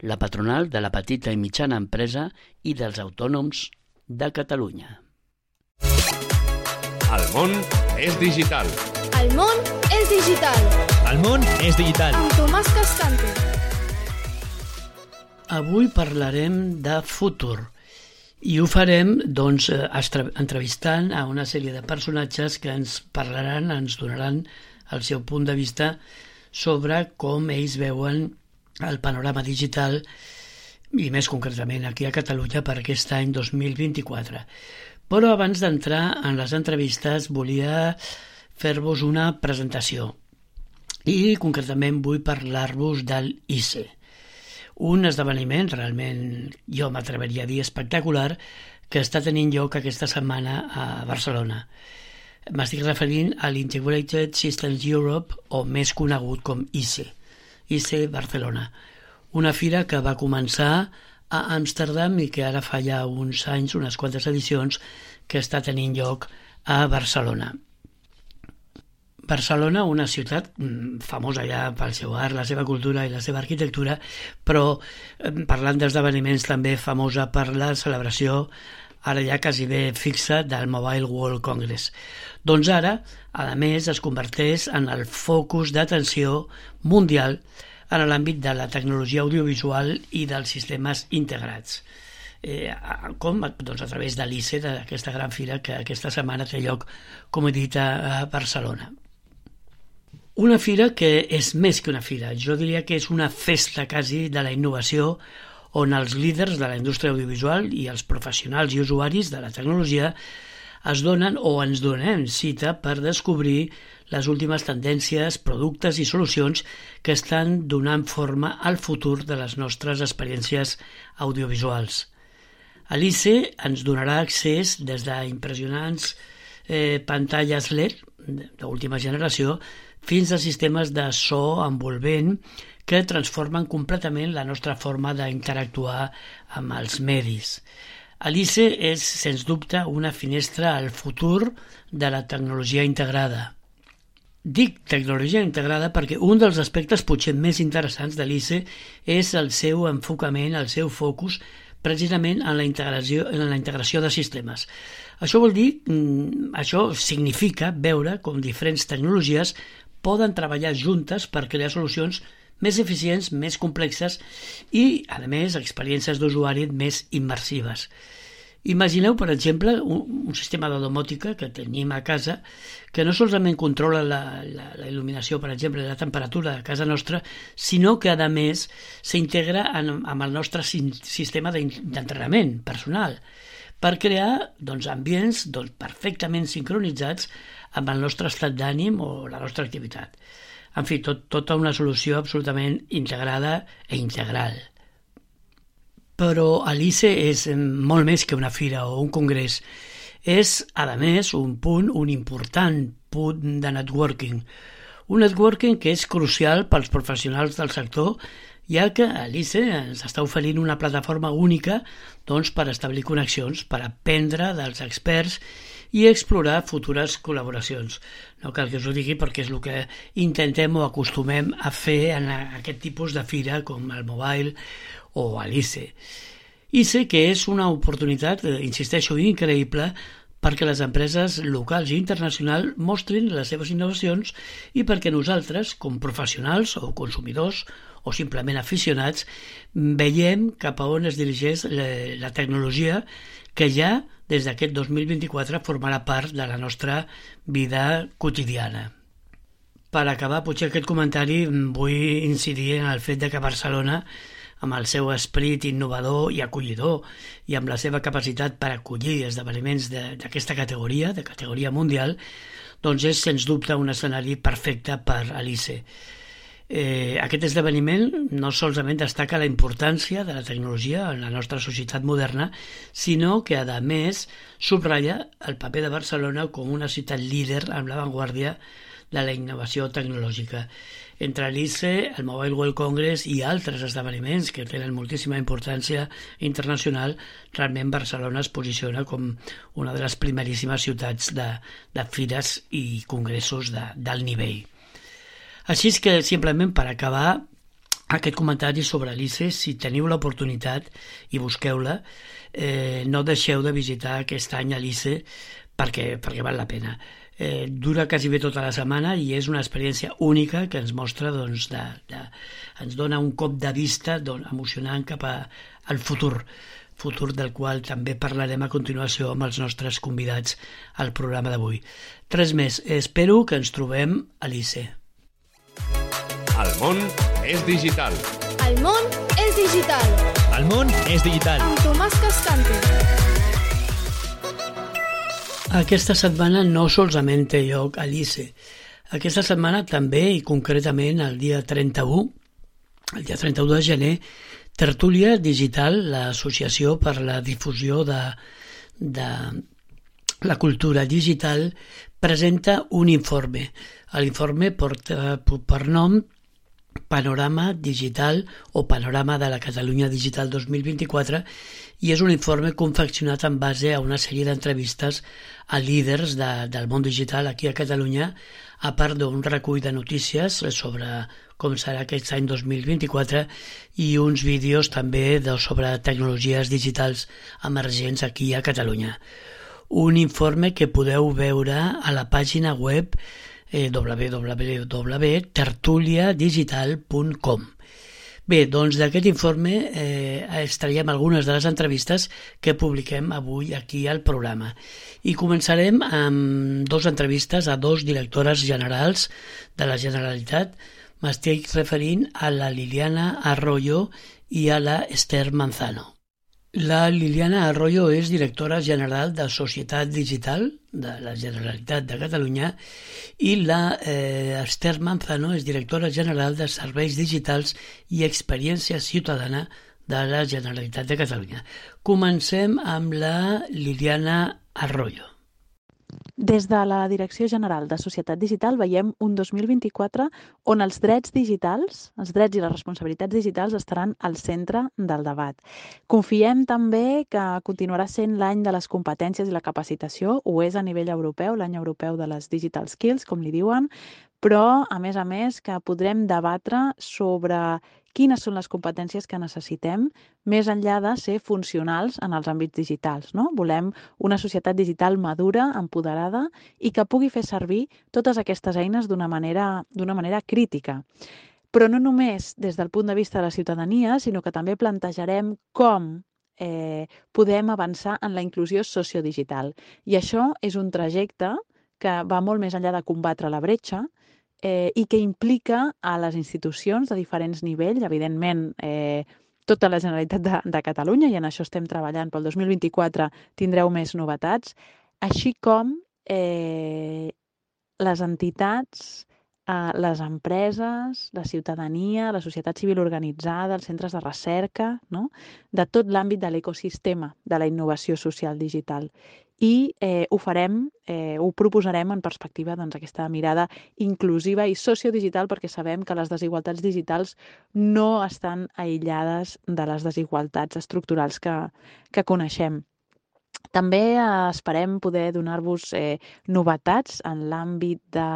la patronal de la petita i mitjana empresa i dels autònoms de Catalunya. El món és digital. El món és digital, El món és digital. amb Tomàs Cascante. Avui parlarem de futur i ho farem doncs, eh, entrevistant a una sèrie de personatges que ens parlaran, ens donaran el seu punt de vista sobre com ells veuen el panorama digital i més concretament aquí a Catalunya per aquest any 2024. Però abans d'entrar en les entrevistes volia fer-vos una presentació i concretament vull parlar-vos del ICE un esdeveniment realment, jo m'atreveria a dir espectacular, que està tenint lloc aquesta setmana a Barcelona. M'estic referint a l'Integrated Systems Europe, o més conegut com ICE, ICE Barcelona. Una fira que va començar a Amsterdam i que ara fa ja uns anys, unes quantes edicions, que està tenint lloc a Barcelona. Barcelona, una ciutat mm, famosa ja pel seu art, la seva cultura i la seva arquitectura, però eh, parlant d'esdeveniments també famosa per la celebració ara ja quasi bé fixa del Mobile World Congress. Doncs ara, a més, es converteix en el focus d'atenció mundial en l'àmbit de la tecnologia audiovisual i dels sistemes integrats. Eh, com? Doncs a través de l'ICE, d'aquesta gran fira que aquesta setmana té lloc, com he dit, a Barcelona. Una fira que és més que una fira, jo diria que és una festa quasi de la innovació on els líders de la indústria audiovisual i els professionals i usuaris de la tecnologia es donen o ens donem cita per descobrir les últimes tendències, productes i solucions que estan donant forma al futur de les nostres experiències audiovisuals. Alice ens donarà accés des d'impressionants eh, pantalles LED d'última generació fins a sistemes de so envolvent que transformen completament la nostra forma d'interactuar amb els medis. Alice és, sens dubte, una finestra al futur de la tecnologia integrada. Dic tecnologia integrada perquè un dels aspectes potser més interessants de l'ICE és el seu enfocament, el seu focus, precisament en la integració, en la integració de sistemes. Això vol dir, mm, això significa veure com diferents tecnologies poden treballar juntes per crear solucions més eficients, més complexes i, a més, experiències d'usuari més immersives. Imagineu, per exemple, un, un sistema de domòtica que tenim a casa que no solament controla la, la, la il·luminació, per exemple, la temperatura de casa nostra, sinó que, a més, s'integra amb el nostre sistema d'entrenament personal per crear doncs, ambients doncs, perfectament sincronitzats amb el nostre estat d'ànim o la nostra activitat. En fi, tot, tota una solució absolutament integrada e integral. Però Alice és molt més que una fira o un congrés. És, a més, un punt, un important punt de networking. Un networking que és crucial pels professionals del sector, ja que Alice ens està oferint una plataforma única doncs, per establir connexions, per aprendre dels experts i explorar futures col·laboracions. No cal que us ho digui perquè és el que intentem o acostumem a fer en aquest tipus de fira com el Mobile o Alice. ICE que és una oportunitat, eh, insisteixo, increïble perquè les empreses locals i internacionals mostrin les seves innovacions i perquè nosaltres, com professionals o consumidors o simplement aficionats, veiem cap a on es dirigeix la tecnologia que ja des d'aquest 2024 formarà part de la nostra vida quotidiana. Per acabar, potser aquest comentari mm, vull incidir en el fet de que Barcelona amb el seu esperit innovador i acollidor i amb la seva capacitat per acollir esdeveniments de- d'aquesta categoria, de categoria mundial, doncs és sens dubte un escenari perfecte per Alice. Eh, aquest esdeveniment no solament destaca la importància de la tecnologia en la nostra societat moderna, sinó que, a més, subratlla el paper de Barcelona com una ciutat líder en l'avantguàrdia de la innovació tecnològica. Entre l'ICE, el Mobile World Congress i altres esdeveniments que tenen moltíssima importància internacional, realment Barcelona es posiciona com una de les primeríssimes ciutats de, de fires i congressos d'alt nivell. Així és que, simplement, per acabar, aquest comentari sobre l'ICE, si teniu l'oportunitat i busqueu-la, eh, no deixeu de visitar aquest any a l'ICE perquè, perquè val la pena eh, dura quasi bé tota la setmana i és una experiència única que ens mostra, doncs, de, de, ens dona un cop de vista doncs, emocionant cap a, al futur futur del qual també parlarem a continuació amb els nostres convidats al programa d'avui. Tres més. Espero que ens trobem a l'ICE. El món és digital. El món és digital. El món és digital. Amb Tomàs Cascante. Aquesta setmana no solament té lloc a l'ICE. Aquesta setmana també, i concretament el dia 31, el dia 31 de gener, Tertúlia Digital, l'associació per la difusió de, de la cultura digital, presenta un informe. L'informe porta per nom Panorama Digital o Panorama de la Catalunya Digital 2024 i és un informe confeccionat en base a una sèrie d'entrevistes a líders de, del món digital aquí a Catalunya, a part d'un recull de notícies sobre com serà aquest any 2024 i uns vídeos també de, sobre tecnologies digitals emergents aquí a Catalunya. Un informe que podeu veure a la pàgina web eh, www.tertuliadigital.com Bé, doncs d'aquest informe eh, extraiem algunes de les entrevistes que publiquem avui aquí al programa. I començarem amb dos entrevistes a dos directores generals de la Generalitat. M'estic referint a la Liliana Arroyo i a la Esther Manzano. La Liliana Arroyo és directora general de Societat Digital de la Generalitat de Catalunya i la eh, Esther Manzano és directora general de Serveis Digitals i Experiència Ciutadana de la Generalitat de Catalunya. Comencem amb la Liliana Arroyo. Des de la Direcció General de Societat Digital veiem un 2024 on els drets digitals, els drets i les responsabilitats digitals estaran al centre del debat. Confiem també que continuarà sent l'any de les competències i la capacitació, ho és a nivell europeu, l'any europeu de les Digital Skills, com li diuen, però, a més a més, que podrem debatre sobre quines són les competències que necessitem més enllà de ser funcionals en els àmbits digitals. No? Volem una societat digital madura, empoderada i que pugui fer servir totes aquestes eines d'una manera, manera crítica. Però no només des del punt de vista de la ciutadania, sinó que també plantejarem com eh, podem avançar en la inclusió sociodigital. I això és un trajecte que va molt més enllà de combatre la bretxa, eh, i que implica a les institucions de diferents nivells, evidentment eh, tota la Generalitat de, de Catalunya, i en això estem treballant. Pel 2024, tindreu més novetats, així com eh, les entitats, eh, les empreses, la ciutadania, la societat civil organitzada, els centres de recerca, no? de tot l'àmbit de l'ecosistema de la innovació social digital i eh, ho farem, eh, ho proposarem en perspectiva doncs, aquesta mirada inclusiva i sociodigital perquè sabem que les desigualtats digitals no estan aïllades de les desigualtats estructurals que, que coneixem. També eh, esperem poder donar-vos eh, novetats en l'àmbit de,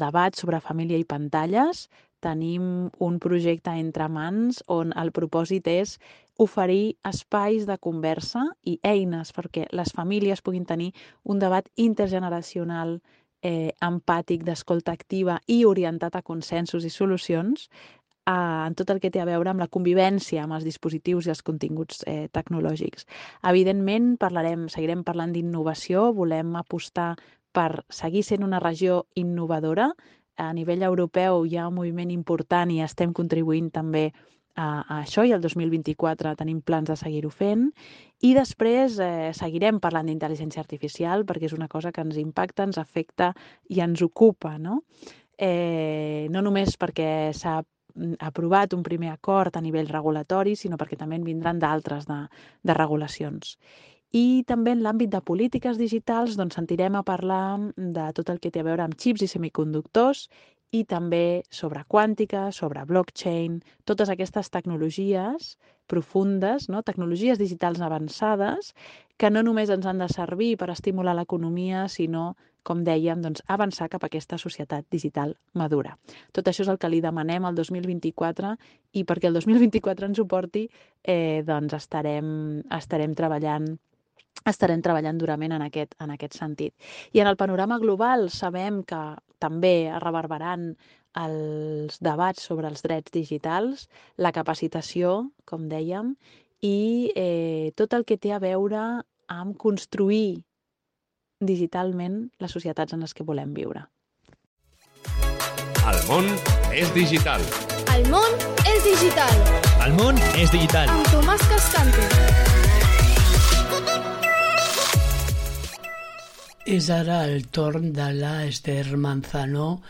debat sobre família i pantalles, tenim un projecte entre mans on el propòsit és oferir espais de conversa i eines perquè les famílies puguin tenir un debat intergeneracional eh, empàtic, d'escolta activa i orientat a consensos i solucions eh, en tot el que té a veure amb la convivència amb els dispositius i els continguts eh, tecnològics. Evidentment, parlarem, seguirem parlant d'innovació, volem apostar per seguir sent una regió innovadora, a nivell europeu hi ha un moviment important i estem contribuint també a, a això i el 2024 tenim plans de seguir-ho fent i després eh, seguirem parlant d'intel·ligència artificial perquè és una cosa que ens impacta, ens afecta i ens ocupa, no? eh, no només perquè s'ha mm, aprovat un primer acord a nivell regulatori, sinó perquè també en vindran d'altres de, de regulacions. I també en l'àmbit de polítiques digitals doncs, sentirem a parlar de tot el que té a veure amb xips i semiconductors i també sobre quàntica, sobre blockchain, totes aquestes tecnologies profundes, no? tecnologies digitals avançades, que no només ens han de servir per estimular l'economia, sinó, com dèiem, doncs, avançar cap a aquesta societat digital madura. Tot això és el que li demanem al 2024 i perquè el 2024 ens suporti, eh, doncs estarem, estarem treballant estarem treballant durament en aquest, en aquest sentit. I en el panorama global sabem que també es reverberan els debats sobre els drets digitals, la capacitació, com dèiem, i eh, tot el que té a veure amb construir digitalment les societats en les que volem viure. El món és digital. El món és digital. El món és digital. Amb Tomàs Cascante. És ara el torn de la Esther Manzano,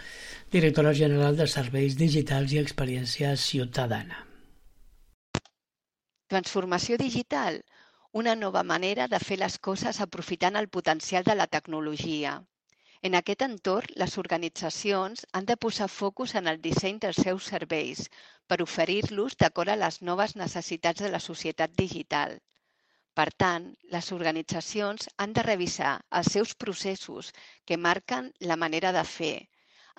directora general de Serveis Digitals i Experiència Ciutadana. Transformació digital, una nova manera de fer les coses aprofitant el potencial de la tecnologia. En aquest entorn, les organitzacions han de posar focus en el disseny dels seus serveis per oferir-los d'acord a les noves necessitats de la societat digital. Per tant, les organitzacions han de revisar els seus processos que marquen la manera de fer,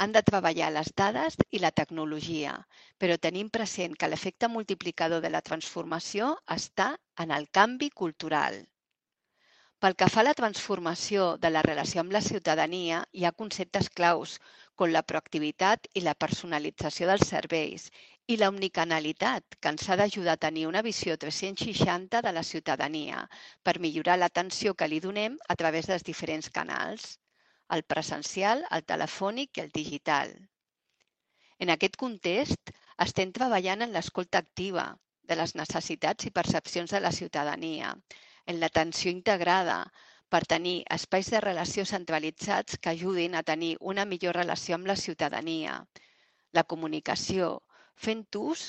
han de treballar les dades i la tecnologia, però tenim present que l'efecte multiplicador de la transformació està en el canvi cultural. Pel que fa a la transformació de la relació amb la ciutadania, hi ha conceptes claus, com la proactivitat i la personalització dels serveis i la omnicanalitat, que ens ha d'ajudar a tenir una visió 360 de la ciutadania per millorar l'atenció que li donem a través dels diferents canals el presencial, el telefònic i el digital. En aquest context, estem treballant en l'escolta activa de les necessitats i percepcions de la ciutadania, en l'atenció integrada, per tenir espais de relació centralitzats que ajudin a tenir una millor relació amb la ciutadania, la comunicació, fent ús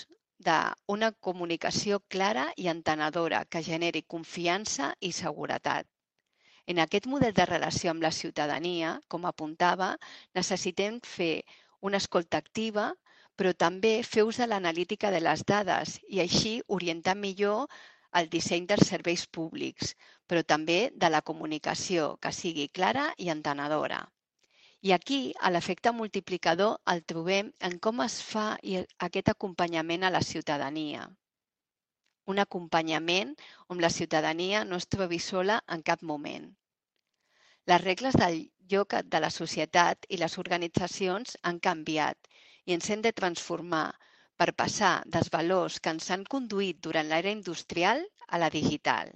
d'una comunicació clara i entenedora que generi confiança i seguretat. En aquest model de relació amb la ciutadania, com apuntava, necessitem fer una escolta activa, però també fer ús de l'analítica de les dades i així orientar millor el disseny dels serveis públics, però també de la comunicació, que sigui clara i entenedora. I aquí, a l'efecte multiplicador, el trobem en com es fa aquest acompanyament a la ciutadania. Un acompanyament on la ciutadania no es trobi sola en cap moment. Les regles del lloc de la societat i les organitzacions han canviat i ens hem de transformar per passar dels valors que ens han conduït durant l'era industrial a la digital.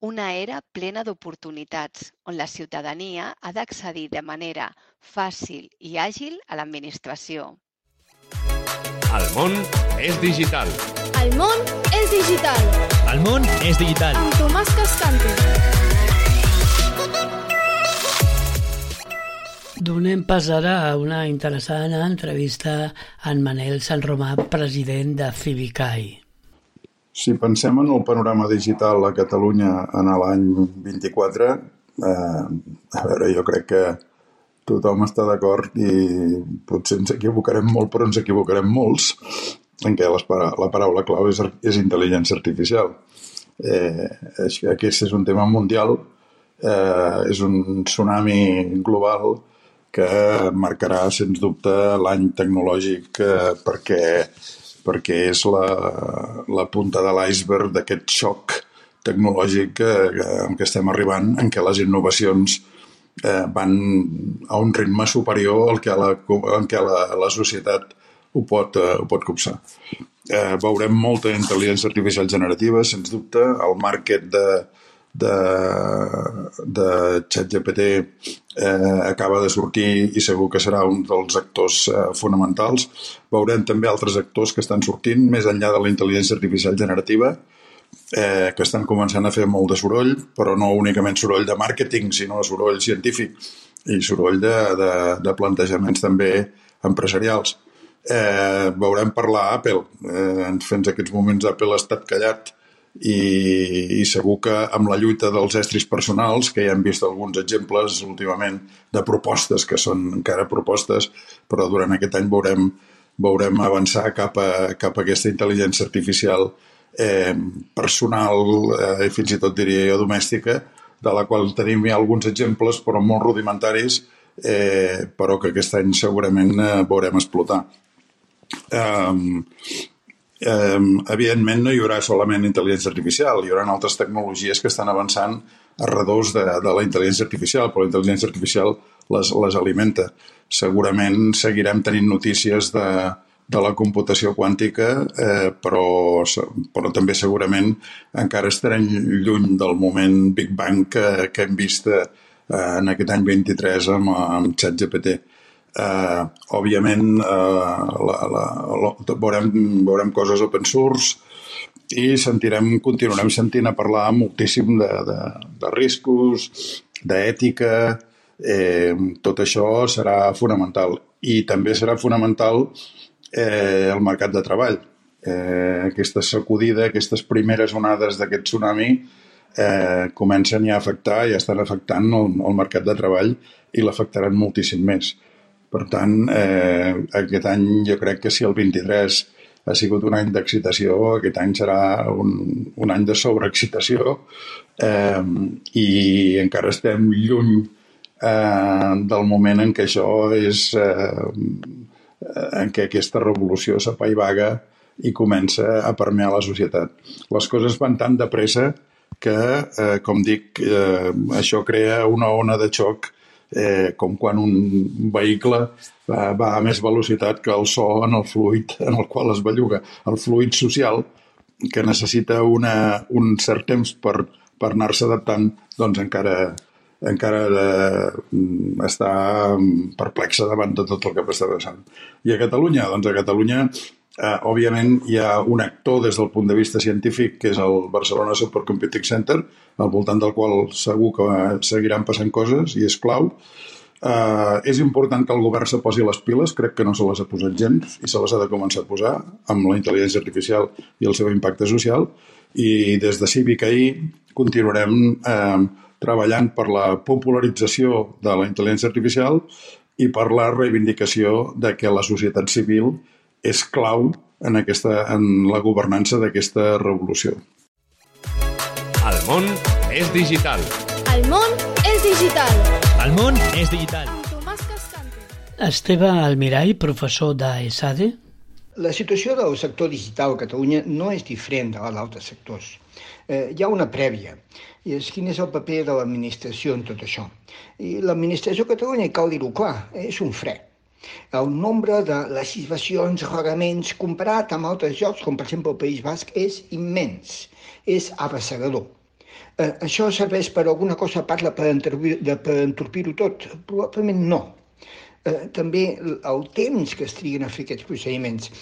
Una era plena d'oportunitats, on la ciutadania ha d'accedir de manera fàcil i àgil a l'administració. El món és digital. El món és digital. El món és digital. Amb Tomàs Cascante. Donem pas ara a una interessant entrevista a en Manel Sant Romà, president de Civicai. Si pensem en el panorama digital a Catalunya en l'any 24, eh, a veure, jo crec que tothom està d'acord i potser ens equivocarem molt, però ens equivocarem molts en què la paraula clau és, és intel·ligència artificial. Eh, aquest és un tema mundial, eh, és un tsunami global que marcarà, sens dubte, l'any tecnològic eh, perquè, perquè és la, la punta de l'iceberg d'aquest xoc tecnològic que, en què estem arribant, en què les innovacions eh, van a un ritme superior al que la, en què la, la societat ho pot, eh, ho pot copsar. Eh, veurem molta intel·ligència artificial generativa, sens dubte. El market de, de, de ChatGPT eh, acaba de sortir i segur que serà un dels actors eh, fonamentals. Veurem també altres actors que estan sortint més enllà de la intel·ligència artificial generativa, eh, que estan començant a fer molt de soroll, però no únicament soroll de màrqueting, sinó soroll científic i soroll de, de, de plantejaments també empresarials. Eh, veurem parlar Apple. Eh, fins aquests moments Apple ha estat callat i, i segur que amb la lluita dels estris personals, que ja hem vist alguns exemples últimament de propostes que són encara propostes, però durant aquest any veurem, veurem avançar cap a, cap a aquesta intel·ligència artificial eh, personal eh, fins i tot diria jo domèstica, de la qual tenim ja alguns exemples, però molt rudimentaris, eh, però que aquest any segurament eh, veurem explotar. Eh, eh, evidentment no hi haurà solament intel·ligència artificial, hi haurà altres tecnologies que estan avançant a redós de, de la intel·ligència artificial, però la intel·ligència artificial les, les alimenta. Segurament seguirem tenint notícies de, de la computació quàntica, eh, però, però també segurament encara estarem lluny del moment Big Bang que, que hem vist eh, en aquest any 23 amb, amb ChatGPT. Eh, òbviament, eh, la, la, la, veurem, veurem coses open source i sentirem, continuarem sentint a parlar moltíssim de, de, de riscos, d'ètica, eh, tot això serà fonamental. I també serà fonamental eh, el mercat de treball. Eh, aquesta sacudida, aquestes primeres onades d'aquest tsunami eh, comencen ja a afectar, ja estan afectant el, el mercat de treball i l'afectaran moltíssim més. Per tant, eh, aquest any jo crec que si el 23 ha sigut un any d'excitació, aquest any serà un, un any de sobreexcitació eh, i encara estem lluny eh, del moment en què això és... Eh, en què aquesta revolució s'apaivaga i comença a permear la societat. Les coses van tan de pressa que, eh, com dic, eh, això crea una ona de xoc eh, com quan un vehicle va, va a més velocitat que el so en el fluid en el qual es belluga. El fluid social, que necessita una, un cert temps per, per anar-se adaptant, doncs encara, encara de, mm, està perplexa davant de tot el que està passant. I a Catalunya? Doncs a Catalunya eh, òbviament hi ha un actor des del punt de vista científic que és el Barcelona Supercomputing Center, al voltant del qual segur que seguiran passant coses i és clau. Eh, és important que el govern se posi les piles, crec que no se les ha posat gens i se les ha de començar a posar amb la intel·ligència artificial i el seu impacte social i des de Cívic ahir continuarem eh, treballant per la popularització de la intel·ligència artificial i per la reivindicació de que la societat civil és clau en, aquesta, en la governança d'aquesta revolució. El món és digital. El món és digital. El món és digital. Tomàs Cascante. Esteve Almirall, professor d'ESADE. La situació del sector digital a Catalunya no és diferent de d'altres sectors. Eh, hi ha una prèvia, i és quin és el paper de l'administració en tot això. I l'administració a Catalunya, cal dir-ho clar, és un fre el nombre de legislacions, reglaments, comparat amb altres llocs, com per exemple el País Basc, és immens, és abassegador. Eh, això serveix per alguna cosa, parla per, per entorpir-ho tot? Probablement no. Eh, també el temps que es triguen a fer aquests procediments.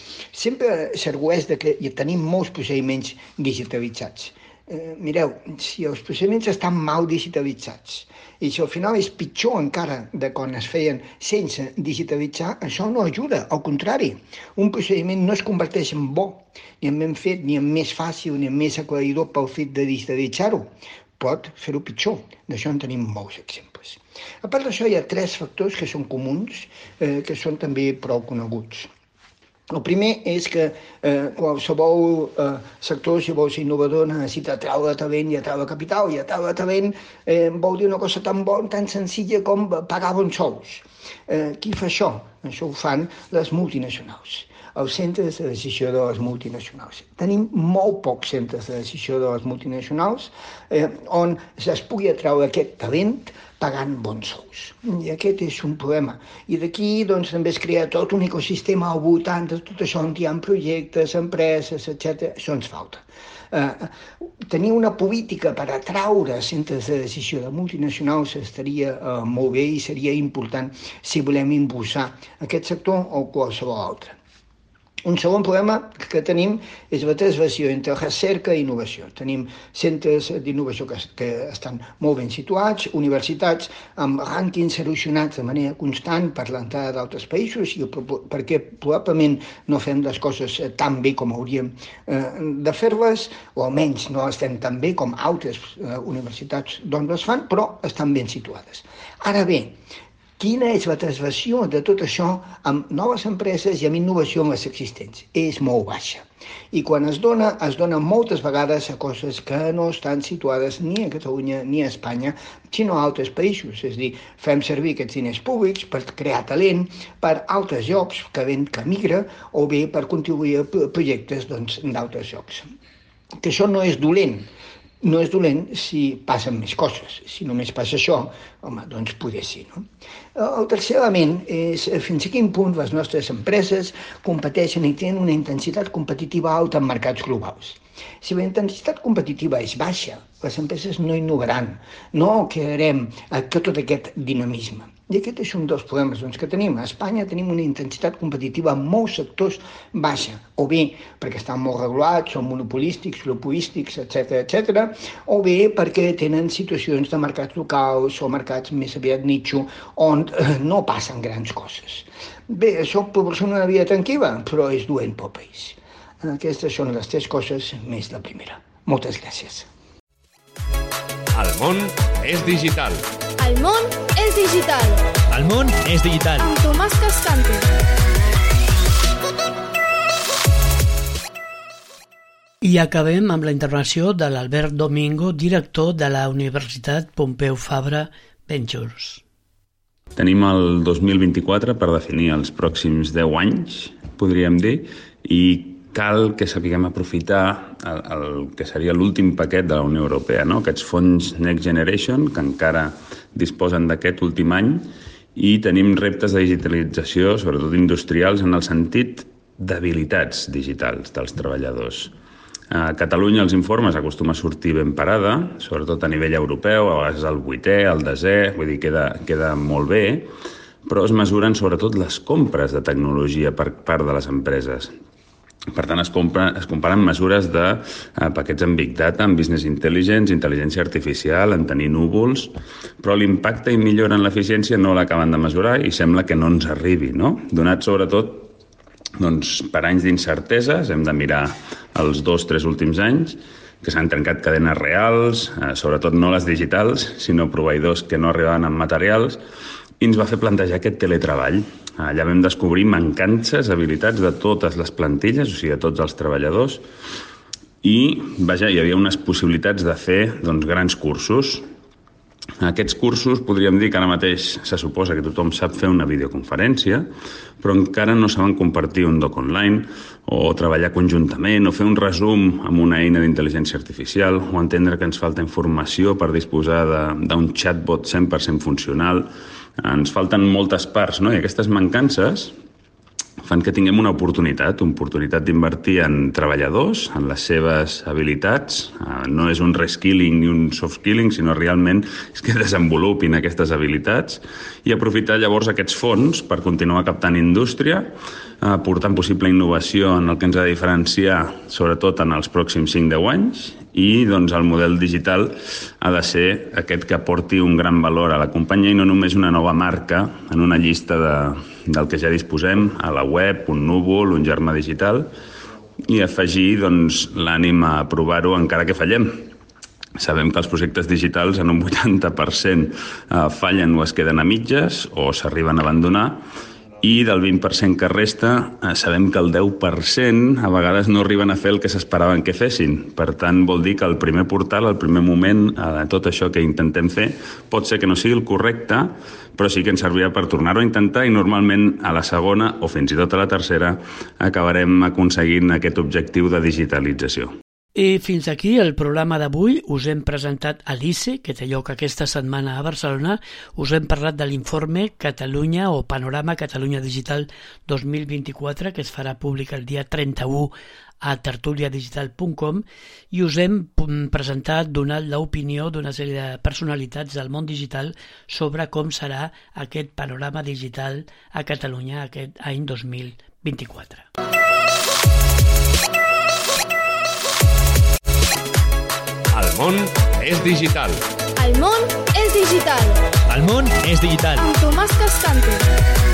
Sempre s'argueix que tenim molts procediments digitalitzats. Eh, mireu, si els procediments estan mal digitalitzats i si al final és pitjor encara de quan es feien sense digitalitzar, això no ajuda, al contrari. Un procediment no es converteix en bo, ni en ben fet, ni en més fàcil, ni en més aclaridor pel fet de digitalitzar-ho. Pot fer-ho pitjor. D'això en tenim molts exemples. A part d'això, hi ha tres factors que són comuns, eh, que són també prou coneguts. El primer és que eh, qualsevol eh, sector, si vol ser innovador, necessita treure talent i atraure capital, i atraure talent eh, vol dir una cosa tan bona, tan senzilla com pagar bons sous. Eh, qui fa això? Això ho fan les multinacionals els centres de decisió de les multinacionals. Tenim molt pocs centres de decisió de les multinacionals eh, on es pugui atraure aquest talent pagant bons sous. I aquest és un problema. I d'aquí doncs, també es crea tot un ecosistema al voltant de tot això on hi ha projectes, empreses, etc. Això ens falta. Eh, tenir una política per atraure centres de decisió de multinacionals estaria eh, molt bé i seria important si volem impulsar aquest sector o qualsevol altre. Un segon problema que tenim és la transversió entre recerca i innovació. Tenim centres d'innovació que, que estan molt ben situats, universitats amb rànquings erosionats de manera constant per l'entrada d'altres països i perquè probablement no fem les coses tan bé com hauríem eh, de fer-les, o almenys no les fem tan bé com altres eh, universitats d'on les fan, però estan ben situades. Ara bé, Quina és la transversió de tot això amb noves empreses i amb innovació en les existents? És molt baixa. I quan es dona, es dona moltes vegades a coses que no estan situades ni a Catalunya ni a Espanya, sinó a altres països. És a dir, fem servir aquests diners públics per crear talent, per altres llocs que ven que migra, o bé per contribuir a projectes doncs, d'altres doncs, llocs. Que això no és dolent, no és dolent si passen més coses. Si només passa això, home, doncs poder ser. No? El tercer element és fins a quin punt les nostres empreses competeixen i tenen una intensitat competitiva alta en mercats globals. Si la intensitat competitiva és baixa, les empreses no innovaran, no crearem tot aquest dinamisme. I aquest és un dels problemes doncs, que tenim. A Espanya tenim una intensitat competitiva en molts sectors baixa, o bé perquè estan molt regulats, són monopolístics, lopoístics, etc etc, o bé perquè tenen situacions de mercats locals o mercats més aviat nitxo, on eh, no passen grans coses. Bé, això proporciona una vida tranquil·la, però és duent pel país. Aquestes són les tres coses més la primera. Moltes gràcies. El món és digital. El món és digital. El món és digital. Amb Tomàs Cascante. I acabem amb la intervenció de l'Albert Domingo, director de la Universitat Pompeu Fabra Ventures. Tenim el 2024 per definir els pròxims 10 anys, podríem dir, i cal que sapiguem aprofitar el, el que seria l'últim paquet de la Unió Europea, no? aquests fons Next Generation, que encara disposen d'aquest últim any, i tenim reptes de digitalització, sobretot industrials, en el sentit d'habilitats digitals dels treballadors. A Catalunya els informes acostuma a sortir ben parada, sobretot a nivell europeu, a vegades el vuitè, el desè, vull dir, queda, queda molt bé, però es mesuren sobretot les compres de tecnologia per part de les empreses. Per tant, es, compra, es comparen mesures de eh, paquets en Big Data, en Business Intelligence, intel·ligència artificial, en tenir núvols, però l'impacte i millora en l'eficiència no l'acaben de mesurar i sembla que no ens arribi, no? Donat sobretot doncs, per anys d'incerteses, hem de mirar els dos, tres últims anys, que s'han trencat cadenes reals, eh, sobretot no les digitals, sinó proveïdors que no arribaven amb materials, i ens va fer plantejar aquest teletreball. Allà vam descobrir mancances, habilitats de totes les plantilles, o sigui, de tots els treballadors, i vaja, hi havia unes possibilitats de fer doncs, grans cursos. Aquests cursos podríem dir que ara mateix se suposa que tothom sap fer una videoconferència, però encara no saben compartir un doc online o treballar conjuntament o fer un resum amb una eina d'intel·ligència artificial o entendre que ens falta informació per disposar d'un chatbot 100% funcional ens falten moltes parts, no? i aquestes mancances fan que tinguem una oportunitat, una oportunitat d'invertir en treballadors, en les seves habilitats. Eh, no és un reskilling ni un soft skilling, sinó realment és que desenvolupin aquestes habilitats i aprofitar llavors aquests fons per continuar captant indústria, aportant possible innovació en el que ens ha de diferenciar, sobretot en els pròxims 5-10 anys, i doncs, el model digital ha de ser aquest que aporti un gran valor a la companyia i no només una nova marca en una llista de, del que ja disposem a la web, un núvol, un germà digital i afegir doncs, l'ànim a provar-ho encara que fallem. Sabem que els projectes digitals en un 80% eh, fallen o es queden a mitges o s'arriben a abandonar i del 20% que resta eh, sabem que el 10% a vegades no arriben a fer el que s'esperaven que fessin. Per tant, vol dir que el primer portal, el primer moment eh, de tot això que intentem fer pot ser que no sigui el correcte, però sí que ens servirà per tornar-ho a intentar i normalment a la segona o fins i tot a la tercera acabarem aconseguint aquest objectiu de digitalització. I fins aquí el programa d'avui. Us hem presentat a l'ICE, que té lloc aquesta setmana a Barcelona. Us hem parlat de l'informe Catalunya o Panorama Catalunya Digital 2024, que es farà públic el dia 31 a tertuliadigital.com i us hem presentat, donat l'opinió d'una sèrie de personalitats del món digital sobre com serà aquest panorama digital a Catalunya aquest any 2024. món és digital. El món és digital. El món és digital. Amb Tomàs Cascante.